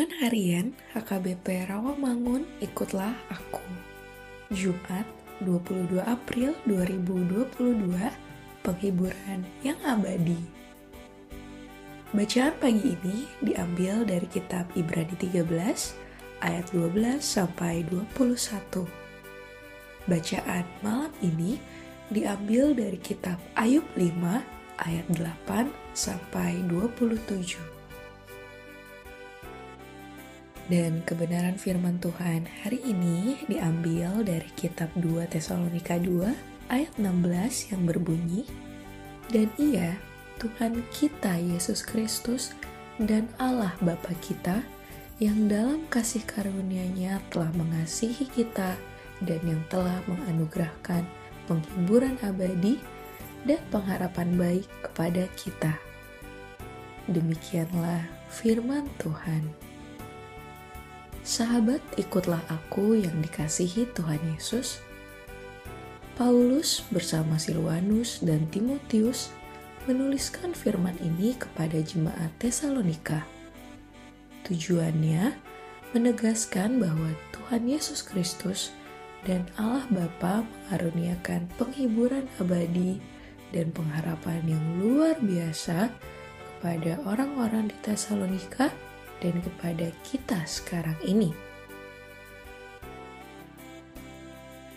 Renungan Harian HKBP Rawamangun Ikutlah Aku. Jumat 22 April 2022 Penghiburan yang abadi. Bacaan pagi ini diambil dari kitab Ibrani 13 ayat 12 sampai 21 Bacaan malam ini diambil dari kitab Ayub 5 ayat 8 sampai 27 dan kebenaran firman Tuhan hari ini diambil dari kitab 2 Tesalonika 2 ayat 16 yang berbunyi, Dan ia, Tuhan kita Yesus Kristus dan Allah Bapa kita, yang dalam kasih karunia-Nya telah mengasihi kita dan yang telah menganugerahkan penghiburan abadi dan pengharapan baik kepada kita. Demikianlah firman Tuhan. Sahabat, ikutlah aku yang dikasihi Tuhan Yesus. Paulus bersama Silwanus dan Timotius menuliskan firman ini kepada jemaat Tesalonika. Tujuannya menegaskan bahwa Tuhan Yesus Kristus dan Allah Bapa mengaruniakan penghiburan abadi dan pengharapan yang luar biasa kepada orang-orang di Tesalonika dan kepada kita sekarang ini.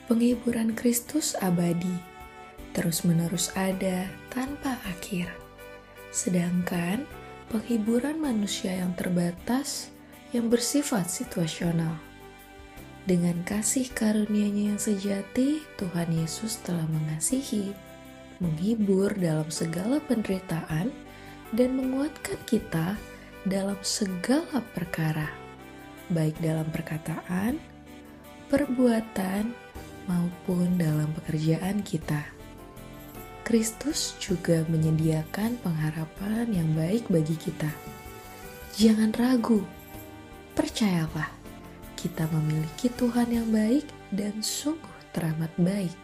Penghiburan Kristus abadi, terus-menerus ada tanpa akhir. Sedangkan penghiburan manusia yang terbatas yang bersifat situasional. Dengan kasih karunia-Nya yang sejati, Tuhan Yesus telah mengasihi, menghibur dalam segala penderitaan, dan menguatkan kita dalam segala perkara, baik dalam perkataan, perbuatan, maupun dalam pekerjaan kita. Kristus juga menyediakan pengharapan yang baik bagi kita. Jangan ragu, percayalah, kita memiliki Tuhan yang baik dan sungguh teramat baik.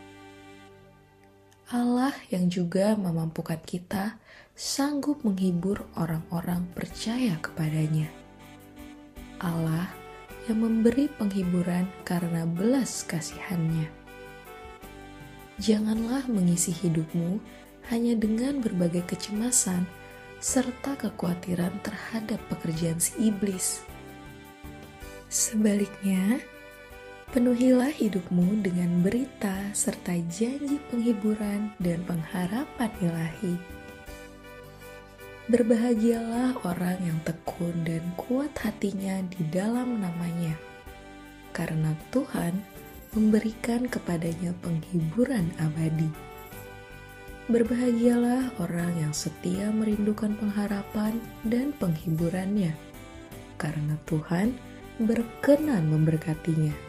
Allah yang juga memampukan kita sanggup menghibur orang-orang percaya kepadanya. Allah yang memberi penghiburan karena belas kasihannya. Janganlah mengisi hidupmu hanya dengan berbagai kecemasan serta kekhawatiran terhadap pekerjaan si iblis. Sebaliknya, Penuhilah hidupmu dengan berita serta janji penghiburan dan pengharapan ilahi. Berbahagialah orang yang tekun dan kuat hatinya di dalam namanya, karena Tuhan memberikan kepadanya penghiburan abadi. Berbahagialah orang yang setia merindukan pengharapan dan penghiburannya, karena Tuhan berkenan memberkatinya.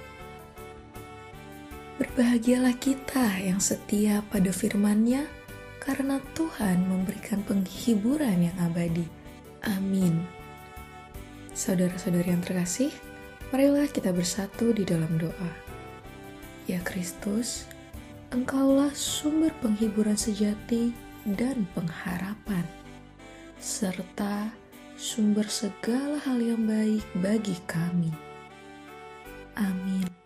Berbahagialah kita yang setia pada firman-Nya, karena Tuhan memberikan penghiburan yang abadi. Amin. Saudara-saudari yang terkasih, marilah kita bersatu di dalam doa. Ya Kristus, Engkaulah sumber penghiburan sejati dan pengharapan, serta sumber segala hal yang baik bagi kami. Amin.